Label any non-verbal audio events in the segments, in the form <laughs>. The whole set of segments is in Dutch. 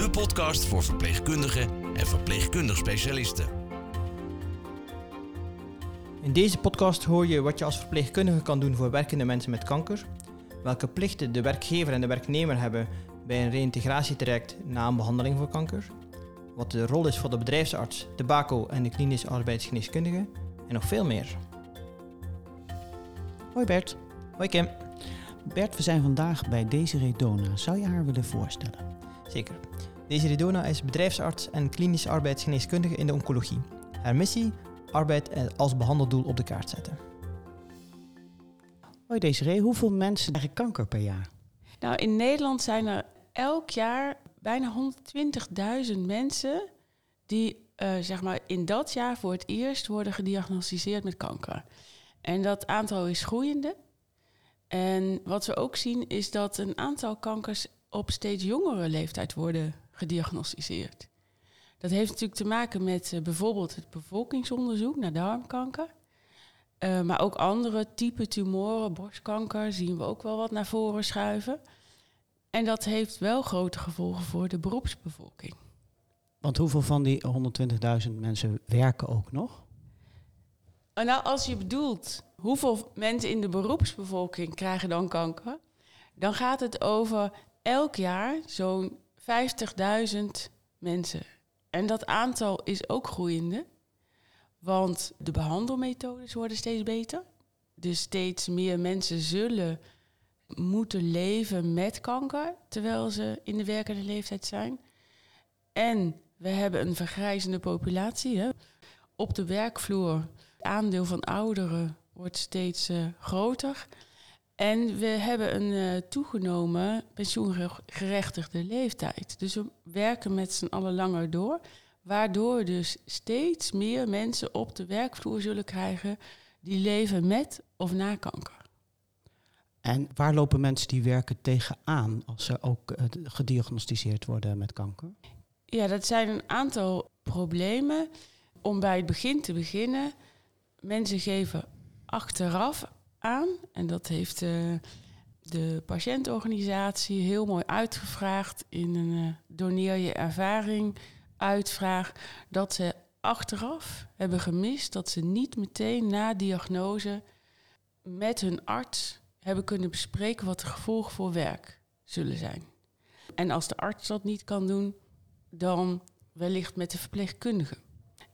de podcast voor verpleegkundigen en verpleegkundig specialisten. In deze podcast hoor je wat je als verpleegkundige kan doen voor werkende mensen met kanker, welke plichten de werkgever en de werknemer hebben bij een reïntegratietraject na een behandeling voor kanker, wat de rol is voor de bedrijfsarts, de BACO en de klinisch arbeidsgeneeskundige en nog veel meer. Hoi Bert. Hoi Kim. Bert, we zijn vandaag bij Desiree Dona. Zou je haar willen voorstellen? Zeker. Desiree Dona is bedrijfsarts en klinisch arbeidsgeneeskundige in de oncologie. Haar missie? Arbeid als behandeldoel op de kaart zetten. Hoi Desiree, hoeveel mensen krijgen kanker per jaar? Nou, in Nederland zijn er elk jaar bijna 120.000 mensen die uh, zeg maar in dat jaar voor het eerst worden gediagnosticeerd met kanker. En dat aantal is groeiende. En wat we ook zien is dat een aantal kankers op steeds jongere leeftijd worden gediagnosticeerd. Dat heeft natuurlijk te maken met uh, bijvoorbeeld het bevolkingsonderzoek naar darmkanker. Uh, maar ook andere type tumoren, borstkanker, zien we ook wel wat naar voren schuiven. En dat heeft wel grote gevolgen voor de beroepsbevolking. Want hoeveel van die 120.000 mensen werken ook nog? Nou, als je bedoelt hoeveel mensen in de beroepsbevolking krijgen dan kanker, dan gaat het over elk jaar zo'n 50.000 mensen. En dat aantal is ook groeiende, want de behandelmethodes worden steeds beter. Dus steeds meer mensen zullen moeten leven met kanker terwijl ze in de werkende leeftijd zijn. En we hebben een vergrijzende populatie. Hè. Op de werkvloer, het aandeel van ouderen wordt steeds uh, groter. En we hebben een uh, toegenomen pensioengerechtigde leeftijd. Dus we werken met z'n allen langer door. Waardoor dus steeds meer mensen op de werkvloer zullen krijgen die leven met of na kanker. En waar lopen mensen die werken tegenaan als ze ook uh, gediagnosticeerd worden met kanker? Ja, dat zijn een aantal problemen. Om bij het begin te beginnen, mensen geven achteraf aan, en dat heeft uh, de patiëntorganisatie heel mooi uitgevraagd in een uh, doneer je ervaring uitvraag, dat ze achteraf hebben gemist dat ze niet meteen na diagnose met hun arts hebben kunnen bespreken wat de gevolgen voor werk zullen zijn. En als de arts dat niet kan doen, dan wellicht met de verpleegkundige.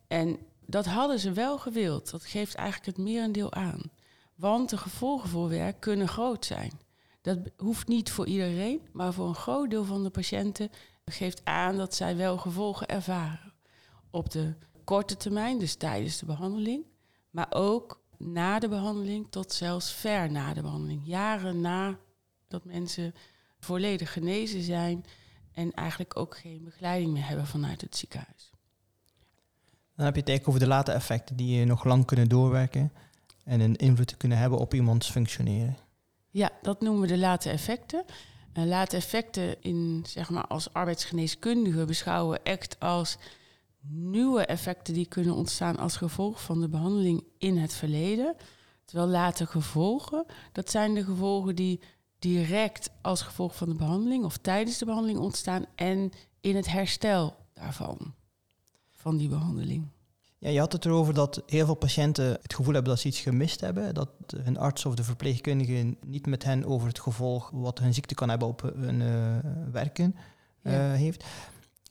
En dat hadden ze wel gewild. Dat geeft eigenlijk het merendeel aan. Want de gevolgen voor werk kunnen groot zijn. Dat hoeft niet voor iedereen, maar voor een groot deel van de patiënten geeft aan dat zij wel gevolgen ervaren. Op de korte termijn, dus tijdens de behandeling, maar ook na de behandeling tot zelfs ver na de behandeling. Jaren na dat mensen volledig genezen zijn en eigenlijk ook geen begeleiding meer hebben vanuit het ziekenhuis. Dan heb je het eigenlijk over de late effecten die je nog lang kunnen doorwerken en een invloed kunnen hebben op iemands functioneren. Ja, dat noemen we de late effecten. En late effecten in, zeg maar, als arbeidsgeneeskundige beschouwen we echt als nieuwe effecten die kunnen ontstaan als gevolg van de behandeling in het verleden. Terwijl late gevolgen, dat zijn de gevolgen die direct als gevolg van de behandeling of tijdens de behandeling ontstaan en in het herstel daarvan, van die behandeling. Ja, je had het erover dat heel veel patiënten het gevoel hebben dat ze iets gemist hebben. Dat hun arts of de verpleegkundige niet met hen over het gevolg wat hun ziekte kan hebben op hun uh, werken uh, ja. heeft.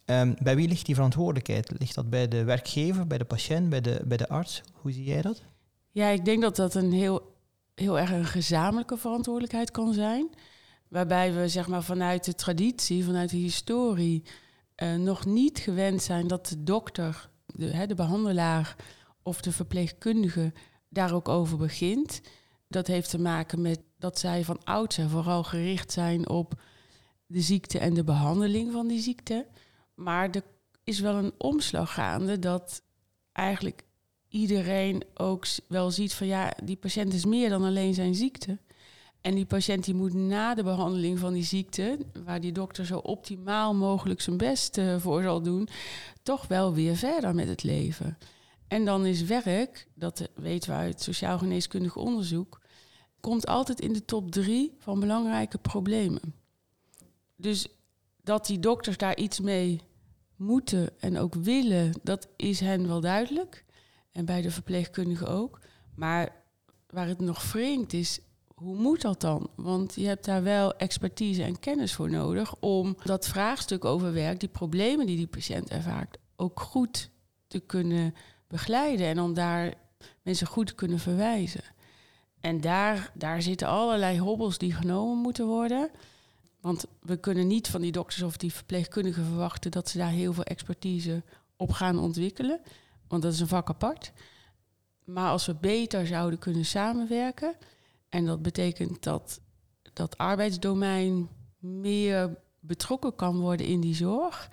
Um, bij wie ligt die verantwoordelijkheid? Ligt dat bij de werkgever, bij de patiënt, bij de, bij de arts? Hoe zie jij dat? Ja, ik denk dat dat een heel, heel erg een gezamenlijke verantwoordelijkheid kan zijn. Waarbij we zeg maar, vanuit de traditie, vanuit de historie, uh, nog niet gewend zijn dat de dokter de, hè, de behandelaar of de verpleegkundige daar ook over begint. Dat heeft te maken met dat zij van oudsher vooral gericht zijn op de ziekte en de behandeling van die ziekte. Maar er is wel een omslag gaande dat eigenlijk iedereen ook wel ziet van ja, die patiënt is meer dan alleen zijn ziekte. En die patiënt die moet na de behandeling van die ziekte, waar die dokter zo optimaal mogelijk zijn best uh, voor zal doen, toch wel weer verder met het leven. En dan is werk, dat weten we uit sociaal geneeskundig onderzoek, komt altijd in de top drie van belangrijke problemen. Dus dat die dokters daar iets mee moeten en ook willen, dat is hen wel duidelijk. En bij de verpleegkundigen ook. Maar waar het nog vreemd is, hoe moet dat dan? Want je hebt daar wel expertise en kennis voor nodig om dat vraagstuk over werk, die problemen die die patiënt ervaart, ook goed te kunnen begeleiden en om daar mensen goed te kunnen verwijzen. En daar, daar zitten allerlei hobbels die genomen moeten worden. Want we kunnen niet van die dokters of die verpleegkundigen verwachten dat ze daar heel veel expertise op gaan ontwikkelen. Want dat is een vak apart. Maar als we beter zouden kunnen samenwerken, en dat betekent dat dat arbeidsdomein meer betrokken kan worden in die zorg.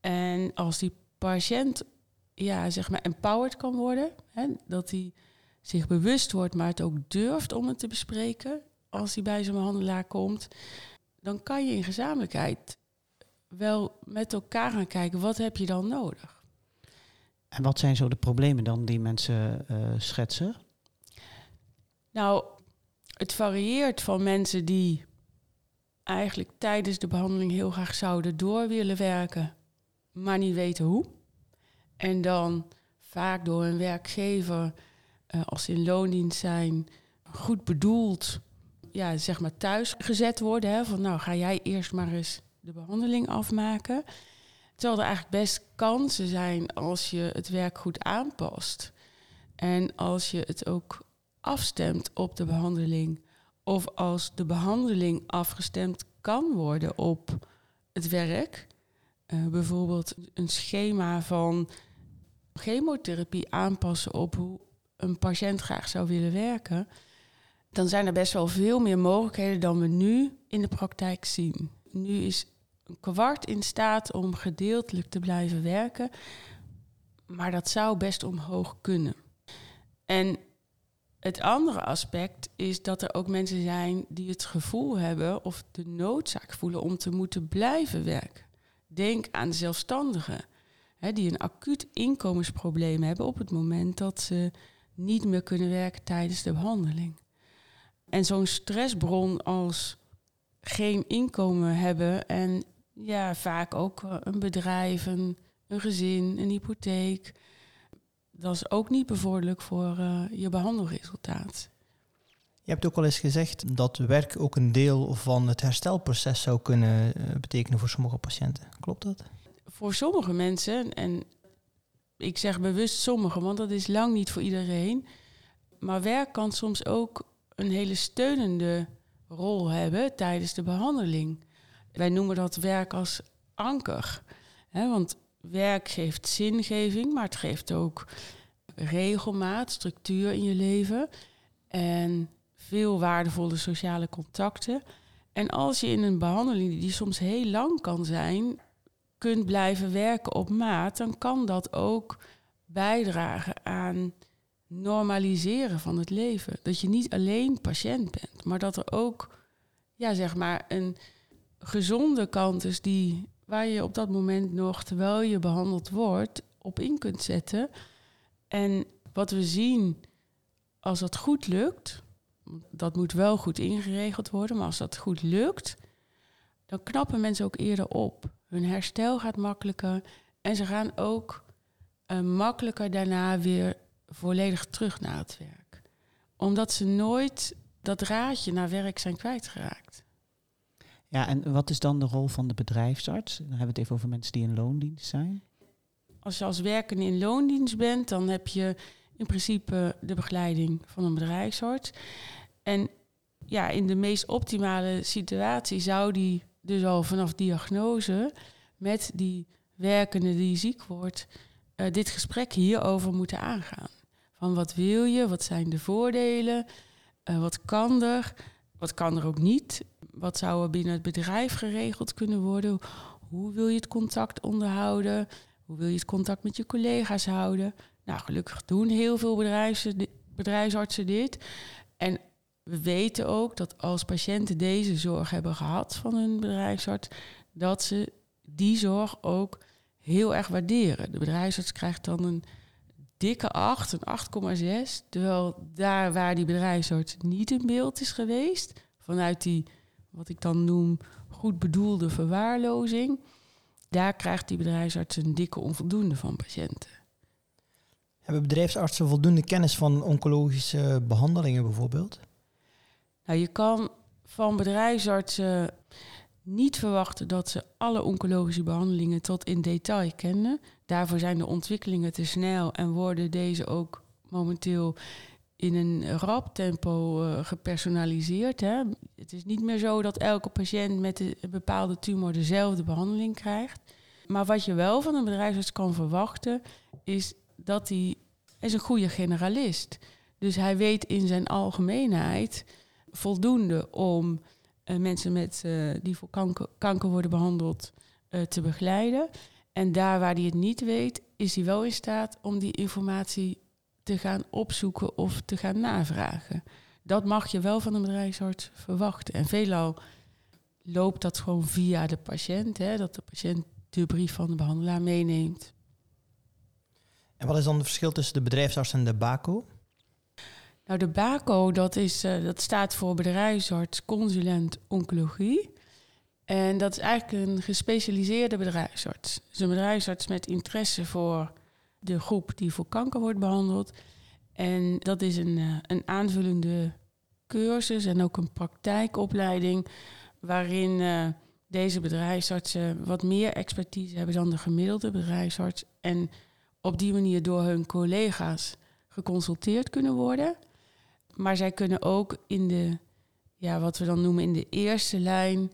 En als die patiënt ja, zeg maar empowered kan worden, hè, dat hij zich bewust wordt, maar het ook durft om het te bespreken als hij bij zijn behandelaar komt, dan kan je in gezamenlijkheid wel met elkaar gaan kijken, wat heb je dan nodig? En wat zijn zo de problemen dan die mensen uh, schetsen? Nou, het varieert van mensen die eigenlijk tijdens de behandeling heel graag zouden door willen werken, maar niet weten hoe. En dan vaak door een werkgever, uh, als ze in loondienst zijn, goed bedoeld, ja, zeg maar thuis gezet worden. Hè, van nou, ga jij eerst maar eens de behandeling afmaken. Terwijl er eigenlijk best kansen zijn als je het werk goed aanpast. En als je het ook afstemt op de behandeling. Of als de behandeling afgestemd kan worden op het werk. Uh, bijvoorbeeld een schema van chemotherapie aanpassen op hoe een patiënt graag zou willen werken. Dan zijn er best wel veel meer mogelijkheden dan we nu in de praktijk zien. Nu is een kwart in staat om gedeeltelijk te blijven werken. Maar dat zou best omhoog kunnen. En het andere aspect is dat er ook mensen zijn die het gevoel hebben of de noodzaak voelen om te moeten blijven werken. Denk aan zelfstandigen, hè, die een acuut inkomensprobleem hebben op het moment dat ze niet meer kunnen werken tijdens de behandeling. En zo'n stressbron als geen inkomen hebben en ja, vaak ook een bedrijf, een gezin, een hypotheek dat is ook niet bevorderlijk voor uh, je behandelresultaat. Je hebt ook al eens gezegd dat werk ook een deel van het herstelproces zou kunnen uh, betekenen voor sommige patiënten. Klopt dat? Voor sommige mensen, en ik zeg bewust sommige, want dat is lang niet voor iedereen. Maar werk kan soms ook een hele steunende rol hebben tijdens de behandeling. Wij noemen dat werk als anker. Hè, want werk geeft zingeving, maar het geeft ook regelmaat, structuur in je leven en veel waardevolle sociale contacten. En als je in een behandeling die soms heel lang kan zijn, kunt blijven werken op maat, dan kan dat ook bijdragen aan normaliseren van het leven. Dat je niet alleen patiënt bent, maar dat er ook, ja, zeg maar, een gezonde kant is die waar je op dat moment nog, terwijl je behandeld wordt, op in kunt zetten. En wat we zien, als dat goed lukt, dat moet wel goed ingeregeld worden, maar als dat goed lukt, dan knappen mensen ook eerder op. Hun herstel gaat makkelijker en ze gaan ook uh, makkelijker daarna weer volledig terug naar het werk. Omdat ze nooit dat raadje naar werk zijn kwijtgeraakt. Ja, en wat is dan de rol van de bedrijfsarts? Dan hebben we het even over mensen die in loondienst zijn. Als je als werkende in loondienst bent, dan heb je in principe de begeleiding van een bedrijfsarts. En ja, in de meest optimale situatie zou die dus al vanaf diagnose met die werkende die ziek wordt, uh, dit gesprek hierover moeten aangaan. Van wat wil je, wat zijn de voordelen, uh, wat kan er, wat kan er ook niet wat zou er binnen het bedrijf geregeld kunnen worden? hoe wil je het contact onderhouden? Hoe wil je het contact met je collega's houden? Nou, gelukkig doen heel veel bedrijfsartsen dit. En we weten ook dat als patiënten deze zorg hebben gehad van hun bedrijfsarts, dat ze die zorg ook heel erg waarderen. De bedrijfsarts krijgt dan een dikke 8, een 8,6. Terwijl daar waar die bedrijfsarts niet in beeld is geweest, vanuit die, wat ik dan noem, goed bedoelde verwaarlozing, daar krijgt die bedrijfsarts een dikke onvoldoende van patiënten. Hebben bedrijfsartsen voldoende kennis van oncologische behandelingen bijvoorbeeld? Nou, je kan van bedrijfsartsen niet verwachten dat ze alle oncologische behandelingen tot in detail kennen. Daarvoor zijn de ontwikkelingen te snel en worden deze ook momenteel in een rap tempo uh, gepersonaliseerd. Hè. Het is niet meer zo dat elke patiënt met een bepaalde tumor dezelfde behandeling krijgt. Maar wat je wel van een bedrijfsarts kan verwachten, is dat hij is een goede generalist. Dus hij weet in zijn algemeenheid voldoende om uh, mensen met, uh, die voor kanker, kanker worden behandeld te begeleiden. En daar waar hij het niet weet, is hij wel in staat om die informatie te gaan opzoeken of te gaan navragen. Dat mag je wel van een bedrijfsarts verwachten. En veelal loopt dat gewoon via de patiënt, hè, dat de patiënt de brief van de behandelaar meeneemt. En wat is dan het verschil tussen de bedrijfsarts en de BACO? Nou, de BACO, dat, is, uh, dat staat voor bedrijfsarts consulent oncologie. En dat is eigenlijk een gespecialiseerde bedrijfsarts. Dus een bedrijfsarts met interesse voor de groep die voor kanker wordt behandeld. En dat is een, uh, een aanvullende cursus en ook een praktijkopleiding waarin uh, deze bedrijfsartsen wat meer expertise hebben dan de gemiddelde bedrijfsarts. En op die manier door hun collega's geconsulteerd kunnen worden. Maar zij kunnen ook in de, ja, wat we dan noemen in de eerste lijn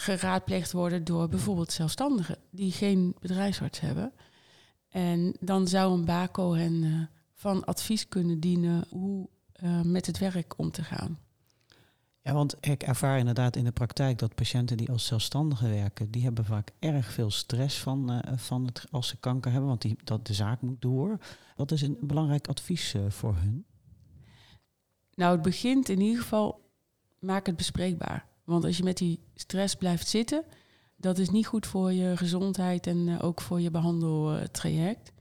geraadpleegd worden door bijvoorbeeld zelfstandigen die geen bedrijfsarts hebben. En dan zou een BACO hen uh, van advies kunnen dienen hoe uh, met het werk om te gaan. Ja, want ik ervaar inderdaad in de praktijk dat patiënten die als zelfstandigen werken, die hebben vaak erg veel stress van, uh, van het, als ze kanker hebben, want die, dat de zaak moet door. Wat is een belangrijk advies voor hun? Nou, het begint in ieder geval, maak het bespreekbaar. Want als je met die stress blijft zitten, dat is niet goed voor je gezondheid en uh, ook voor je behandeltraject.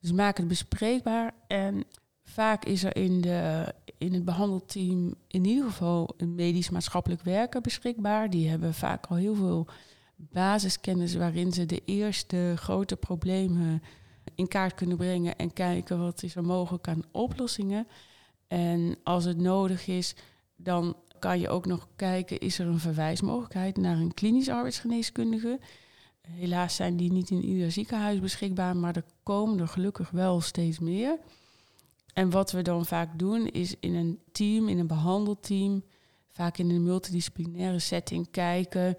Dus maak het bespreekbaar en vaak is er in de in het behandelteam in ieder geval een medisch-maatschappelijk werker beschikbaar. Die hebben vaak al heel veel basiskennis waarin ze de eerste grote problemen in kaart kunnen brengen en kijken wat is er mogelijk aan oplossingen. En als het nodig is, dan kan je ook nog kijken, is er een verwijsmogelijkheid naar een klinisch arbeidsgeneeskundige. Helaas zijn die niet in ieder ziekenhuis beschikbaar, maar er komen er gelukkig wel steeds meer. En wat we dan vaak doen, is in een team, in een behandelteam, vaak in een multidisciplinaire setting kijken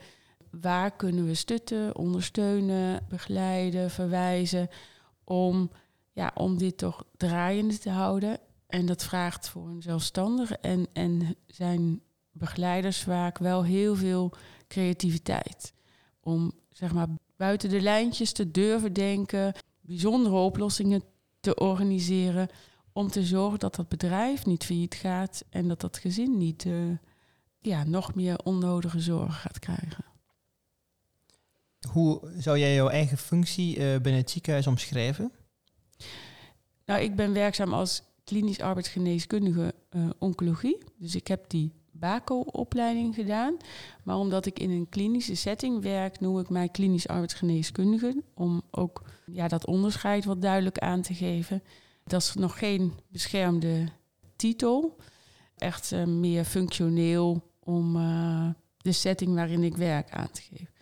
waar kunnen we stutten, ondersteunen, begeleiden, verwijzen om, ja, om dit toch draaiende te houden. En dat vraagt voor een zelfstandige en, en zijn begeleiders vaak wel heel veel creativiteit. Om zeg maar buiten de lijntjes te durven denken, bijzondere oplossingen te organiseren om te zorgen dat dat bedrijf niet failliet gaat en dat dat gezin niet uh, ja, nog meer onnodige zorgen gaat krijgen. Hoe zou jij jouw eigen functie uh, binnen het ziekenhuis omschrijven? Nou, ik ben werkzaam als klinisch arbeidsgeneeskundige uh, oncologie. Dus ik heb die BACO-opleiding gedaan. Maar omdat ik in een klinische setting werk, noem ik mij klinisch arbeidsgeneeskundige. Om ook ja, dat onderscheid wat duidelijk aan te geven. Dat is nog geen beschermde titel. Echt uh, meer functioneel om uh, de setting waarin ik werk aan te geven.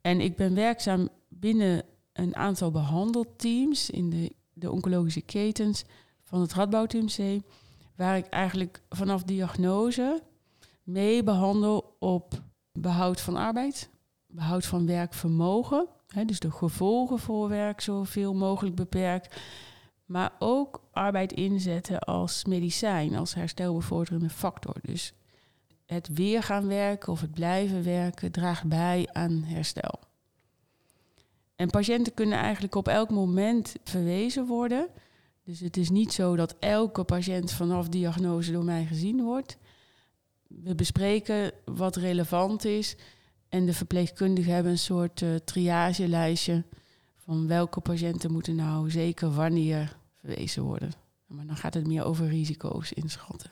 En ik ben werkzaam binnen een aantal behandelteams in de, de oncologische ketens van het Radboud UMC, waar ik eigenlijk vanaf diagnose mee behandel op behoud van arbeid, behoud van werkvermogen, hè, dus de gevolgen voor werk zoveel mogelijk beperkt maar ook arbeid inzetten als medicijn, als herstelbevorderende factor. Dus het weer gaan werken of het blijven werken draagt bij aan herstel. En patiënten kunnen eigenlijk op elk moment verwezen worden. Dus het is niet zo dat elke patiënt vanaf diagnose door mij gezien wordt. We bespreken wat relevant is. En de verpleegkundigen hebben een soort uh, triagelijstje van welke patiënten moeten nou zeker wanneer verwezen worden. Maar dan gaat het meer over risico's inschatten.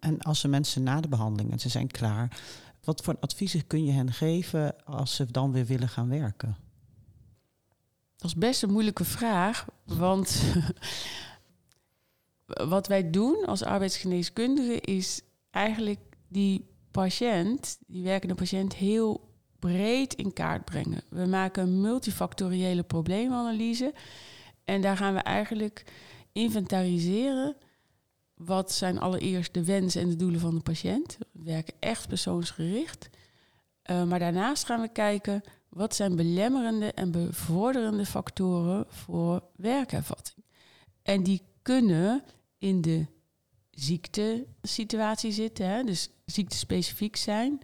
En als de mensen na de behandeling en ze zijn klaar, wat voor adviezen kun je hen geven als ze dan weer willen gaan werken? Dat is best een moeilijke vraag, want <laughs> wat wij doen als arbeidsgeneeskundige is eigenlijk die patiënt, die werkende patiënt, heel breed in kaart brengen. We maken een multifactoriële probleemanalyse en daar gaan we eigenlijk inventariseren wat zijn allereerst de wensen en de doelen van de patiënt. We werken echt persoonsgericht. Uh, maar daarnaast gaan we kijken wat zijn belemmerende en bevorderende factoren voor werkervatting. En die kunnen in de ziektesituatie zitten, hè, dus ziektespecifiek zijn.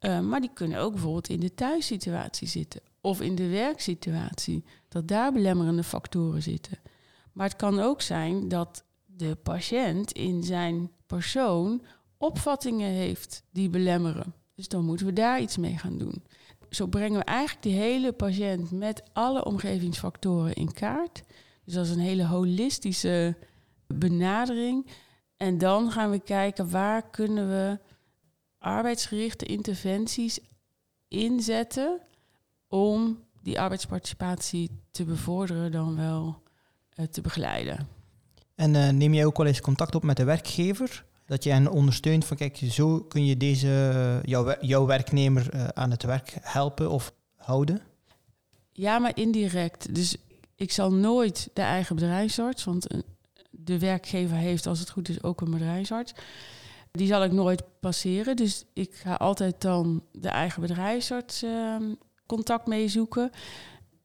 Uh, maar die kunnen ook bijvoorbeeld in de thuissituatie zitten of in de werksituatie, dat daar belemmerende factoren zitten. Maar het kan ook zijn dat de patiënt in zijn persoon opvattingen heeft die belemmeren. Dus dan moeten we daar iets mee gaan doen. Zo brengen we eigenlijk die hele patiënt met alle omgevingsfactoren in kaart. Dus dat is een hele holistische benadering. En dan gaan we kijken waar kunnen we arbeidsgerichte interventies inzetten om die arbeidsparticipatie te bevorderen dan wel uh, te begeleiden. En uh, neem jij ook wel eens contact op met de werkgever? Dat je hen ondersteunt van kijk, zo kun je deze, jouw, jouw werknemer uh, aan het werk helpen of houden? Ja, maar indirect. Dus ik zal nooit de eigen bedrijfsarts, want de werkgever heeft als het goed is ook een bedrijfsarts. Die zal ik nooit passeren. Dus ik ga altijd dan de eigen bedrijfsarts uh, contact mee zoeken.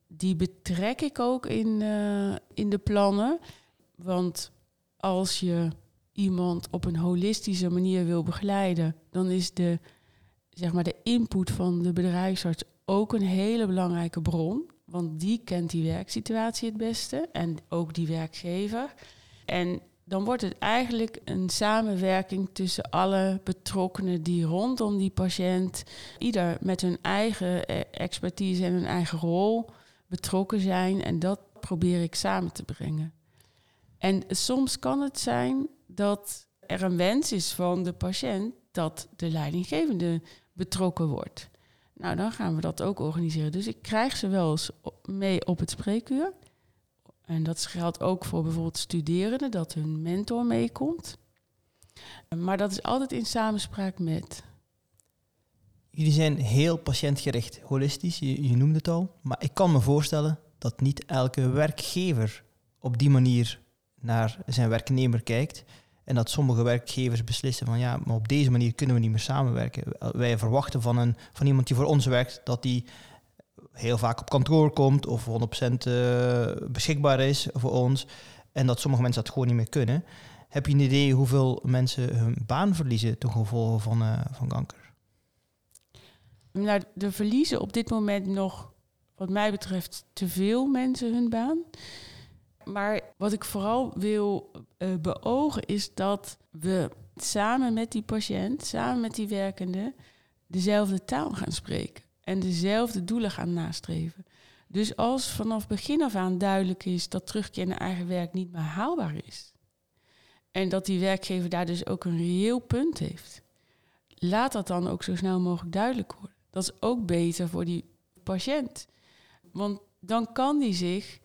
Die betrek ik ook in, uh, in de plannen. Want als je iemand op een holistische manier wil begeleiden, dan is de, zeg maar, de input van de bedrijfsarts ook een hele belangrijke bron. Want die kent die werksituatie het beste en ook die werkgever. En dan wordt het eigenlijk een samenwerking tussen alle betrokkenen die rondom die patiënt, ieder met hun eigen eh, expertise en hun eigen rol betrokken zijn. En dat probeer ik samen te brengen. En soms kan het zijn dat er een wens is van de patiënt dat de leidinggevende betrokken wordt. Nou, dan gaan we dat ook organiseren. Dus ik krijg ze wel eens mee op het spreekuur. En dat geldt ook voor bijvoorbeeld studerenden, dat hun mentor meekomt. Maar dat is altijd in samenspraak met. Jullie zijn heel patiëntgericht, holistisch, je, je noemde het al. Maar ik kan me voorstellen dat niet elke werkgever op die manier naar zijn werknemer kijkt. En dat sommige werkgevers beslissen van ja, maar op deze manier kunnen we niet meer samenwerken. Wij verwachten van, een, van iemand die voor ons werkt dat die heel vaak op kantoor komt of 100% uh, eh, beschikbaar is voor ons. En dat sommige mensen dat gewoon niet meer kunnen. Heb je een idee hoeveel mensen hun baan verliezen ten gevolge van, uh, van kanker? Nou, de verliezen op dit moment nog, wat mij betreft, te veel mensen hun baan. Maar wat ik vooral wil uh, beogen is dat we samen met die patiënt, samen met die werkende, dezelfde taal gaan spreken en dezelfde doelen gaan nastreven. Dus als vanaf begin af aan duidelijk is dat terugkeer naar eigen werk niet meer haalbaar is, en dat die werkgever daar dus ook een reëel punt heeft, laat dat dan ook zo snel mogelijk duidelijk worden. Dat is ook beter voor die patiënt. Want dan kan die zich,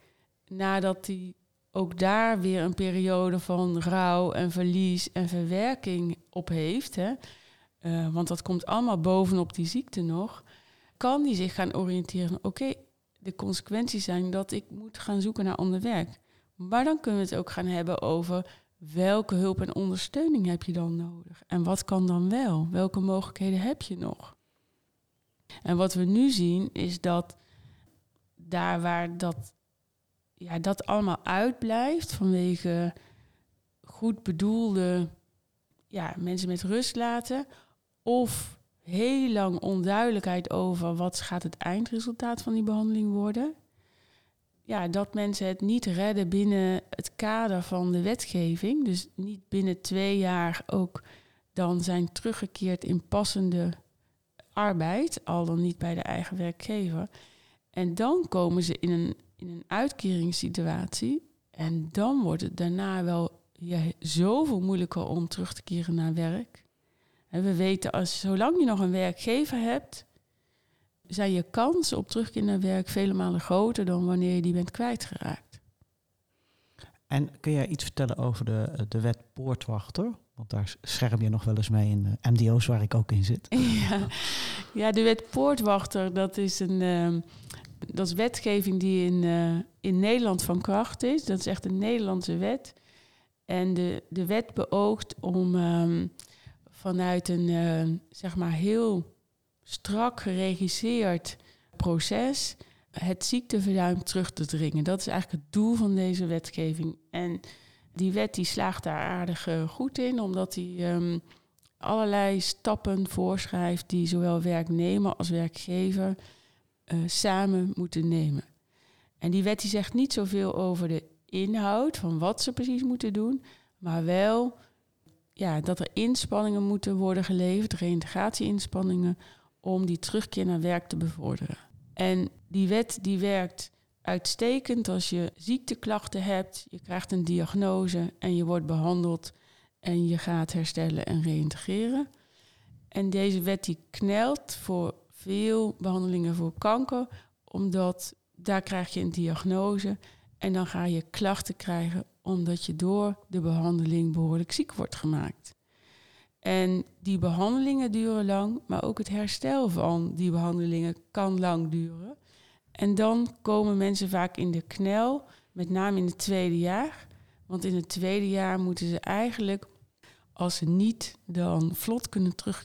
nadat hij ook daar weer een periode van rouw en verlies en verwerking op heeft, hè, uh, want dat komt allemaal bovenop die ziekte nog, kan die zich gaan oriënteren. Oké, de consequenties zijn dat ik moet gaan zoeken naar ander werk. Maar dan kunnen we het ook gaan hebben over welke hulp en ondersteuning heb je dan nodig? En wat kan dan wel? Welke mogelijkheden heb je nog? En wat we nu zien is dat daar waar dat, ja, dat allemaal uitblijft vanwege goed bedoelde ja, mensen met rust laten of heel lang onduidelijkheid over wat gaat het eindresultaat van die behandeling worden. Ja, dat mensen het niet redden binnen het kader van de wetgeving. Dus niet binnen twee jaar ook dan zijn teruggekeerd in passende arbeid, al dan niet bij de eigen werkgever. En dan komen ze in een, in een uitkeringssituatie. En dan wordt het daarna wel ja, zoveel moeilijker om terug te keren naar werk. En we weten, als, zolang je nog een werkgever hebt, zijn je kansen op terugkeer naar werk vele malen groter dan wanneer je die bent kwijtgeraakt. En kun jij iets vertellen over de, de wet Poortwachter? Want daar scherm je nog wel eens mee in MDO's waar ik ook in zit. <laughs> Ja, ja de wet Poortwachter, dat is een ehm, dat is wetgeving die in, uh, in Nederland van kracht is. Dat is echt een Nederlandse wet. En de, de wet beoogt om um, vanuit een uh, zeg maar heel strak geregisseerd proces het ziekteverzuim terug te dringen. Dat is eigenlijk het doel van deze wetgeving. En die wet die slaagt daar aardig uh, goed in, omdat die um, allerlei stappen voorschrijft die zowel werknemer als werkgever uh, samen moeten nemen. En die wet die zegt niet zoveel over de inhoud van wat ze precies moeten doen, maar wel ja, dat er inspanningen moeten worden geleverd, reïntegratie-inspanningen, om die terugkeer naar werk te bevorderen. En die wet die werkt uitstekend als je ziekteklachten hebt, je krijgt een diagnose en je wordt behandeld en je gaat herstellen en reïntegreren. En deze wet die knelt voor veel behandelingen voor kanker, omdat daar krijg je een diagnose en dan ga je klachten krijgen omdat je door de behandeling behoorlijk ziek wordt gemaakt. En die behandelingen duren lang, maar ook het herstel van die behandelingen kan lang duren. En dan komen mensen vaak in de knel, met name in het tweede jaar. Want in het tweede jaar moeten ze eigenlijk, als ze niet dan vlot kunnen terug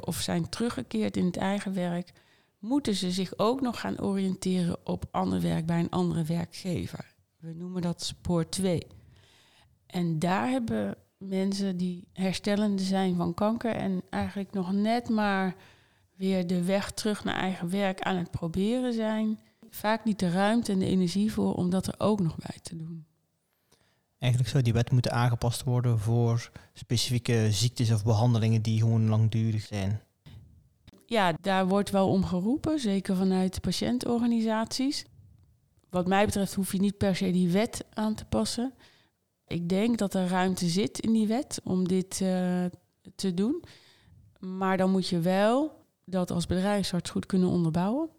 of zijn teruggekeerd in het eigen werk, moeten ze zich ook nog gaan oriënteren op ander werk bij een andere werkgever. We noemen dat spoor 2. En daar hebben mensen die herstellende zijn van kanker en eigenlijk nog net maar weer de weg terug naar eigen werk aan het proberen zijn, vaak niet de ruimte en de energie voor om dat er ook nog bij te doen. Eigenlijk zou die wet moeten aangepast worden voor specifieke ziektes of behandelingen die gewoon langdurig zijn. Ja, daar wordt wel om geroepen, zeker vanuit patiëntorganisaties. Wat mij betreft hoef je niet per se die wet aan te passen. Ik denk dat er ruimte zit in die wet om dit uh, te doen. Maar dan moet je wel dat als bedrijfsarts goed kunnen onderbouwen.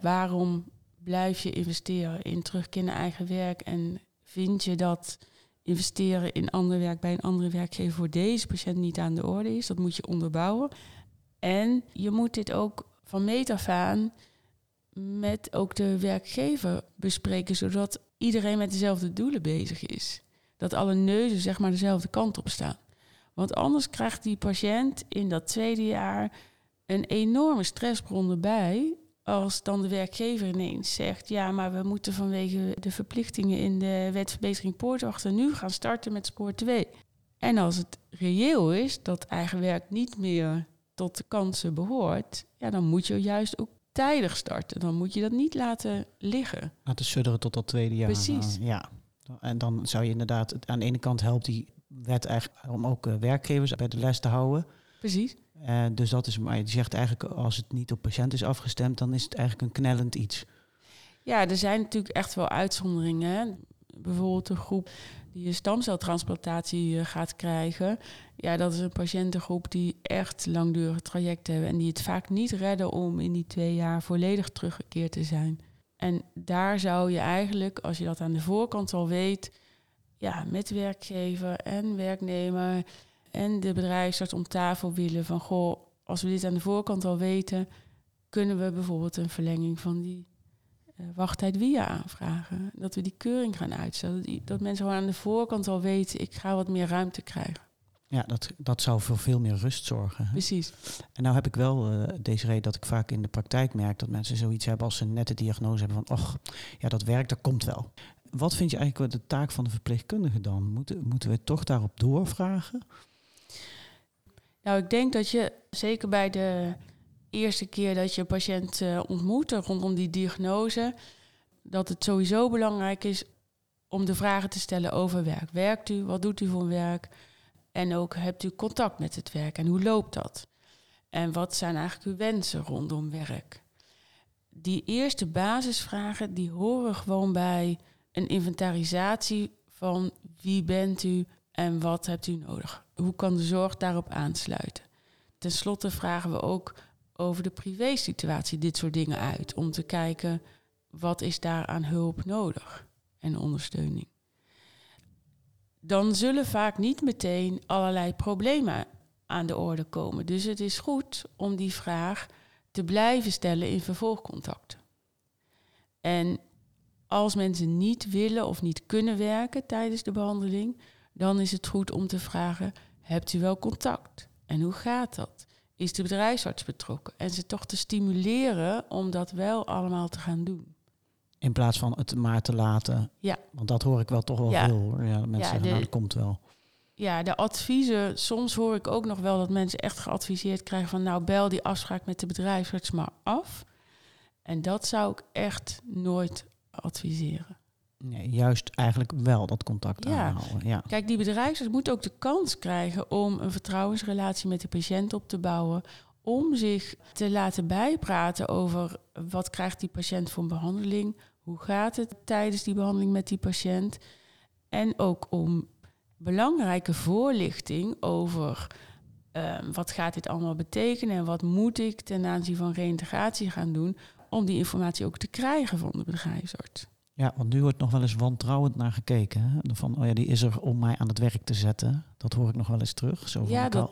Waarom blijf je investeren in terugkeer naar eigen werk en vind je dat investeren in ander werk bij een andere werkgever voor deze patiënt niet aan de orde is. Dat moet je onderbouwen. En je moet dit ook van meet af aan met ook de werkgever bespreken, zodat iedereen met dezelfde doelen bezig is. Dat alle neuzen zeg maar dezelfde kant op staan. Want anders krijgt die patiënt in dat tweede jaar een enorme stressbron erbij als dan de werkgever ineens zegt: ja, maar we moeten vanwege de verplichtingen in de wetverbetering poortwachter nu gaan starten met spoor 2. En als het reëel is dat eigen werk niet meer tot de kansen behoort, ja, dan moet je juist ook tijdig starten. Dan moet je dat niet laten liggen. Laten sudderen tot dat tweede jaar. Precies. Uh, ja. En dan zou je inderdaad, aan de ene kant helpt die wet eigenlijk om ook uh, werkgevers bij de les te houden. Precies. Uh, dus dat is, maar je zegt eigenlijk, als het niet op patiënt is afgestemd, dan is het eigenlijk een knellend iets. Ja, er zijn natuurlijk echt wel uitzonderingen. Bijvoorbeeld een groep die een stamceltransplantatie uh, gaat krijgen. Ja, dat is een patiëntengroep die echt langdurige trajecten hebben en die het vaak niet redden om in die twee jaar volledig teruggekeerd te zijn. En daar zou je eigenlijk, als je dat aan de voorkant al weet, ja, met werkgever en werknemer en de bedrijfsarts om tafel willen van goh, als we dit aan de voorkant al weten, kunnen we bijvoorbeeld een verlenging van die wachttijd via aanvragen. Dat we die keuring gaan uitstellen. Dat, die, dat mensen gewoon aan de voorkant al weten, ik ga wat meer ruimte krijgen. Ja, dat, dat zou voor veel meer rust zorgen. Hè? Precies. En nou heb ik wel uh, deze reden dat ik vaak in de praktijk merk dat mensen zoiets hebben als ze een nette diagnose hebben van, och, ja, dat werkt, dat komt wel. Wat vind je eigenlijk de taak van de verpleegkundige dan? Moeten, moeten we toch daarop doorvragen? Nou, ik denk dat je zeker bij de eerste keer dat je een patiënt uh, ontmoet rondom die diagnose, dat het sowieso belangrijk is om de vragen te stellen over werk. Werkt u? Wat doet u voor werk? En ook hebt u contact met het werk en hoe loopt dat? En wat zijn eigenlijk uw wensen rondom werk? Die eerste basisvragen die horen gewoon bij een inventarisatie van wie bent u en wat hebt u nodig? Hoe kan de zorg daarop aansluiten? Ten slotte vragen we ook over de privésituatie dit soort dingen uit. Om te kijken wat is daar aan hulp nodig en ondersteuning. Dan zullen vaak niet meteen allerlei problemen aan de orde komen. Dus het is goed om die vraag te blijven stellen in vervolgcontacten. En als mensen niet willen of niet kunnen werken tijdens de behandeling, dan is het goed om te vragen: hebt u wel contact? En hoe gaat dat? Is de bedrijfsarts betrokken? En ze toch te stimuleren om dat wel allemaal te gaan doen. In plaats van het maar te laten. Ja. Want dat hoor ik wel toch wel veel hoor. Ja, mensen ja, zeggen, nou, dat komt wel. Ja, de adviezen. Soms hoor ik ook nog wel dat mensen echt geadviseerd krijgen van nou bel die afspraak met de bedrijfsarts maar af. En dat zou ik echt nooit adviseren. Nee, juist eigenlijk wel dat contact ja. aanhouden. Ja. Kijk, die bedrijfsarts moet ook de kans krijgen om een vertrouwensrelatie met de patiënt op te bouwen. Om zich te laten bijpraten over wat krijgt die patiënt voor een behandeling. Hoe gaat het tijdens die behandeling met die patiënt? En ook om belangrijke voorlichting over ehm, wat gaat dit allemaal betekenen en wat moet ik ten aanzien van reïntegratie gaan doen om die informatie ook te krijgen van de bedrijfsarts. Ja, want nu wordt nog wel eens wantrouwend naar gekeken. Hè? Van, oh ja, die is er om mij aan het werk te zetten. Dat hoor ik nog wel eens terug. Zo ja, dat,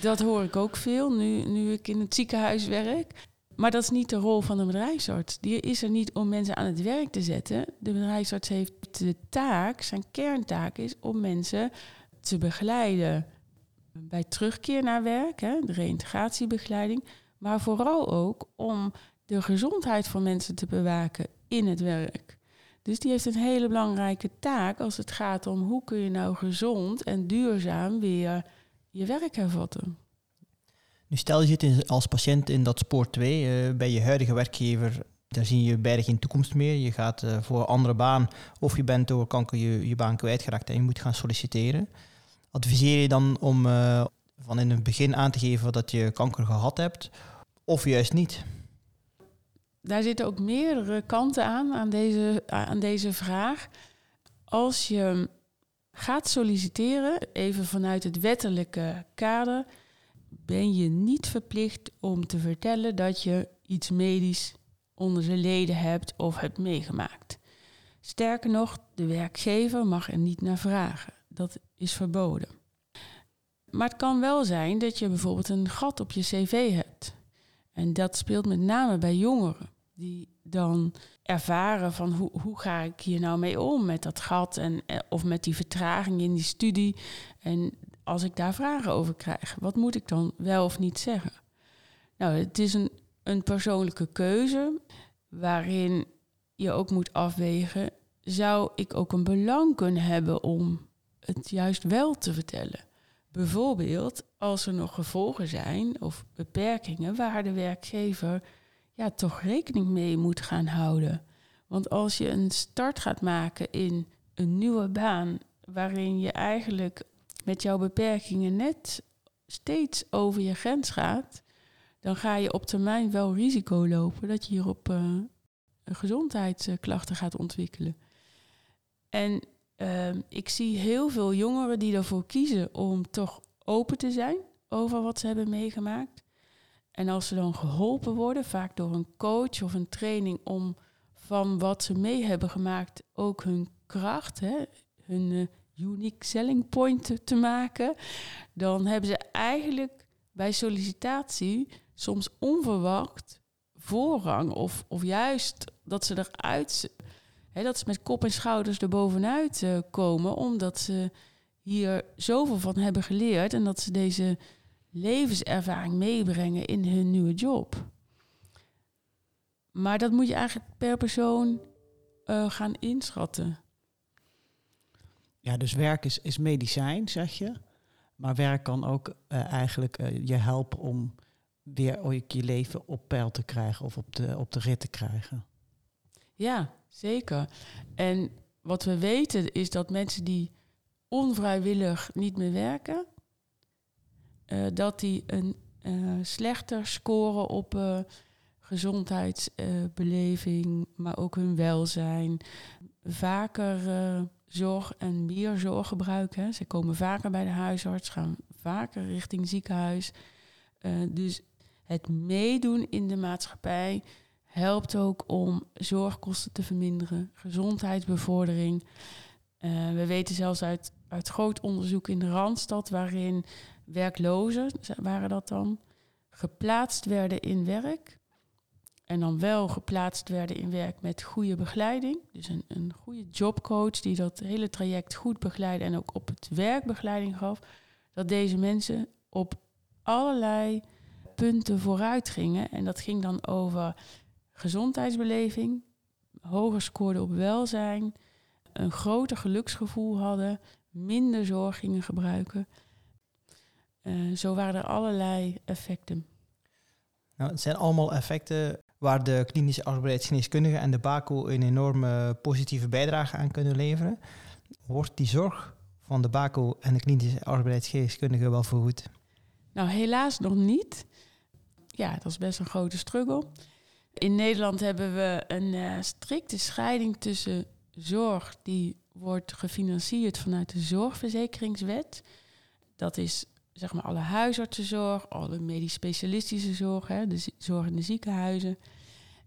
dat hoor ik ook veel, nu, nu ik in het ziekenhuis werk. Maar dat is niet de rol van de bedrijfsarts. Die is er niet om mensen aan het werk te zetten. De bedrijfsarts heeft de taak, zijn kerntaak is om mensen te begeleiden bij terugkeer naar werk, hè, de reïntegratiebegeleiding. Maar vooral ook om de gezondheid van mensen te bewaken in het werk. Dus die heeft een hele belangrijke taak als het gaat om hoe kun je nou gezond en duurzaam weer je werk hervatten. Nu stel je zit als patiënt in dat spoor 2 uh, bij je huidige werkgever. Daar zie je bijna geen toekomst meer. Je gaat uh, voor een andere baan of je bent door kanker je, je baan kwijtgeraakt en je moet gaan solliciteren. Adviseer je dan om uh, van in het begin aan te geven dat je kanker gehad hebt of juist niet? Daar zitten ook meerdere kanten aan, aan deze, aan deze vraag. Als je gaat solliciteren, even vanuit het wettelijke kader, ben je niet verplicht om te vertellen dat je iets medisch onder zijn leden hebt of hebt meegemaakt. Sterker nog, de werkgever mag er niet naar vragen. Dat is verboden. Maar het kan wel zijn dat je bijvoorbeeld een gat op je cv hebt. En dat speelt met name bij jongeren die dan ervaren van hoe, hoe ga ik hier nou mee om met dat gat en, eh, of met die vertraging in die studie. En als ik daar vragen over krijg, wat moet ik dan wel of niet zeggen? Nou, het is een, een persoonlijke keuze waarin je ook moet afwegen, zou ik ook een belang kunnen hebben om het juist wel te vertellen? Bijvoorbeeld als er nog gevolgen zijn of beperkingen waar de werkgever ja, toch rekening mee moet gaan houden. Want als je een start gaat maken in een nieuwe baan, waarin je eigenlijk met jouw beperkingen net steeds over je grens gaat, dan ga je op termijn wel risico lopen dat je hierop uh, gezondheidsklachten gaat ontwikkelen. En uh, ik zie heel veel jongeren die ervoor kiezen om toch open te zijn over wat ze hebben meegemaakt. En als ze dan geholpen worden, vaak door een coach of een training, om van wat ze mee hebben gemaakt ook hun kracht, hè, hun uh, unique selling point te, maken, dan hebben ze eigenlijk bij sollicitatie soms onverwacht voorrang of, of juist dat ze eruit, hè, dat ze met kop en schouders er bovenuit uh, komen, omdat ze hier zoveel van hebben geleerd en dat ze deze levenservaring meebrengen in hun nieuwe job. Maar dat moet je eigenlijk per persoon uh, gaan inschatten. Ja, dus werk is, is medicijn, zeg je. Maar werk kan ook eh, eigenlijk eh, je helpen om weer ooit je leven op peil te krijgen of op de, op de rit te krijgen. Ja, zeker. En wat we weten is dat mensen die onvrijwillig niet meer werken, eh, dat die een slechter scoren op gezondheidsbeleving, maar ook hun welzijn. Vaker zorg en meer zorg gebruiken. Ze komen vaker bij de huisarts, gaan vaker richting ziekenhuis. Dus het meedoen in de maatschappij helpt ook om zorgkosten te verminderen, gezondheidsbevordering. We weten zelfs uit, uit groot onderzoek in de Randstad, waarin werklozen, waren dat dan, geplaatst werden in werk. En dan wel geplaatst werden in werk met goede begeleiding. Dus een, een goede jobcoach die dat hele traject goed begeleidde en ook op het werk begeleiding gaf. Dat deze mensen op allerlei punten vooruit gingen. En dat ging dan over gezondheidsbeleving, hoger scoorden op welzijn, een groter geluksgevoel hadden, minder zorg gingen gebruiken. Uh, zo waren er allerlei effecten. Nou, het zijn allemaal effecten waar de klinische arbeidsgeneeskundige en de BACO een enorme positieve bijdrage aan kunnen leveren. Wordt die zorg van de BACO en de klinische arbeidsgeneeskundige wel vergoed? Nou, helaas nog niet. Ja, dat is best een grote struggle. In Nederland hebben we een uh, strikte scheiding tussen zorg die wordt gefinancierd vanuit de zorgverzekeringswet. Dat is zeg maar alle huisartsenzorg, alle medisch specialistische zorg, hè, de zorg in de ziekenhuizen.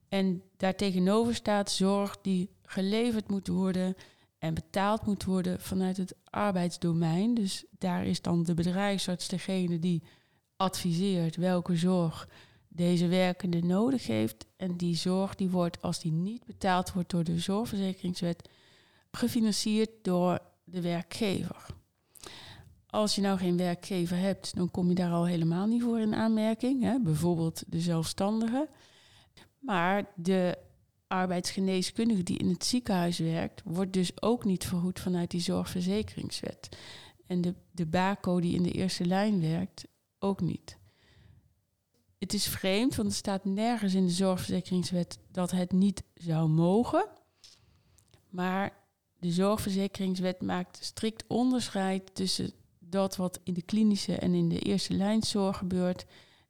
En daartegenover staat zorg die geleverd moet worden en betaald moet worden vanuit het arbeidsdomein. Dus daar is dan de bedrijfsarts degene die adviseert welke zorg deze werkende nodig heeft. En die zorg die wordt, als die niet betaald wordt door de zorgverzekeringswet, gefinancierd door de werkgever. Als je nou geen werkgever hebt, dan kom je daar al helemaal niet voor in aanmerking. Hè? Bijvoorbeeld de zelfstandige. Maar de arbeidsgeneeskundige die in het ziekenhuis werkt, wordt dus ook niet vergoed vanuit die zorgverzekeringswet. En de, de BACO die in de eerste lijn werkt, ook niet. Het is vreemd, want er staat nergens in de zorgverzekeringswet dat het niet zou mogen. Maar de zorgverzekeringswet maakt strikt onderscheid tussen dat wat in de klinische en in de eerste lijnzorg gebeurt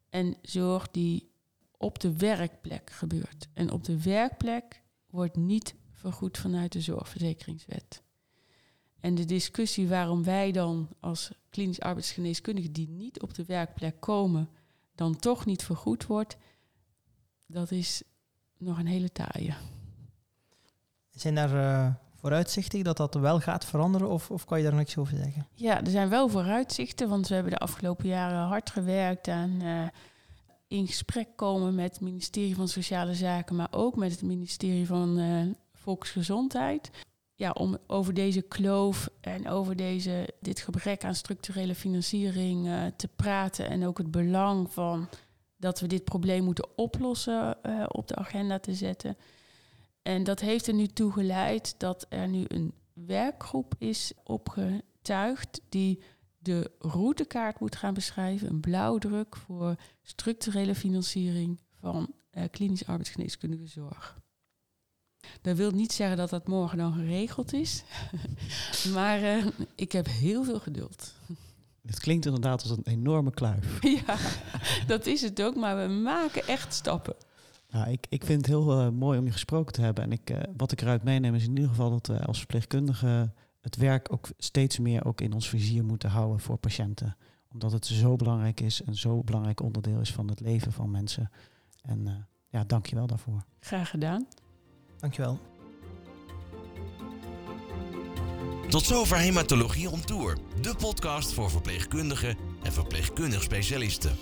en zorg die op de werkplek gebeurt. En op de werkplek wordt niet vergoed vanuit de zorgverzekeringswet. En de discussie waarom wij dan als klinisch arbeidsgeneeskundigen die niet op de werkplek komen, dan toch niet vergoed wordt, dat is nog een hele taaie. Zijn er vooruitzichten dat dat wel gaat veranderen of, of kan je daar niks over zeggen? Ja, er zijn wel vooruitzichten, want we hebben de afgelopen jaren hard gewerkt aan uh, in gesprek komen met het ministerie van Sociale Zaken, maar ook met het ministerie van uh, Volksgezondheid. Ja, om over deze kloof en over deze, dit gebrek aan structurele financiering uh, te praten. En ook het belang van dat we dit probleem moeten oplossen op de agenda te zetten. En dat heeft er nu toe geleid dat er nu een werkgroep is opgetuigd die de routekaart moet gaan beschrijven, een blauwdruk voor structurele financiering van uh, klinisch arbeidsgeneeskundige zorg. Dat wil niet zeggen dat dat morgen dan geregeld is, <laughs> maar uh, ik heb heel veel geduld. Het klinkt inderdaad als een enorme kluif. <laughs> ja, dat is het ook, maar we maken echt stappen. Nou, ik, ik vind het heel uh, mooi om je gesproken te hebben. En ik, uh, wat ik eruit meeneem is in ieder geval dat we als verpleegkundigen het werk ook steeds meer ook in ons vizier moeten houden voor patiënten. Omdat het zo belangrijk is en zo belangrijk onderdeel is van het leven van mensen. En uh, ja, dank je wel daarvoor. Graag gedaan. Dank je wel. Tot zover Hematologie on Tour, de podcast voor verpleegkundigen en verpleegkundig specialisten.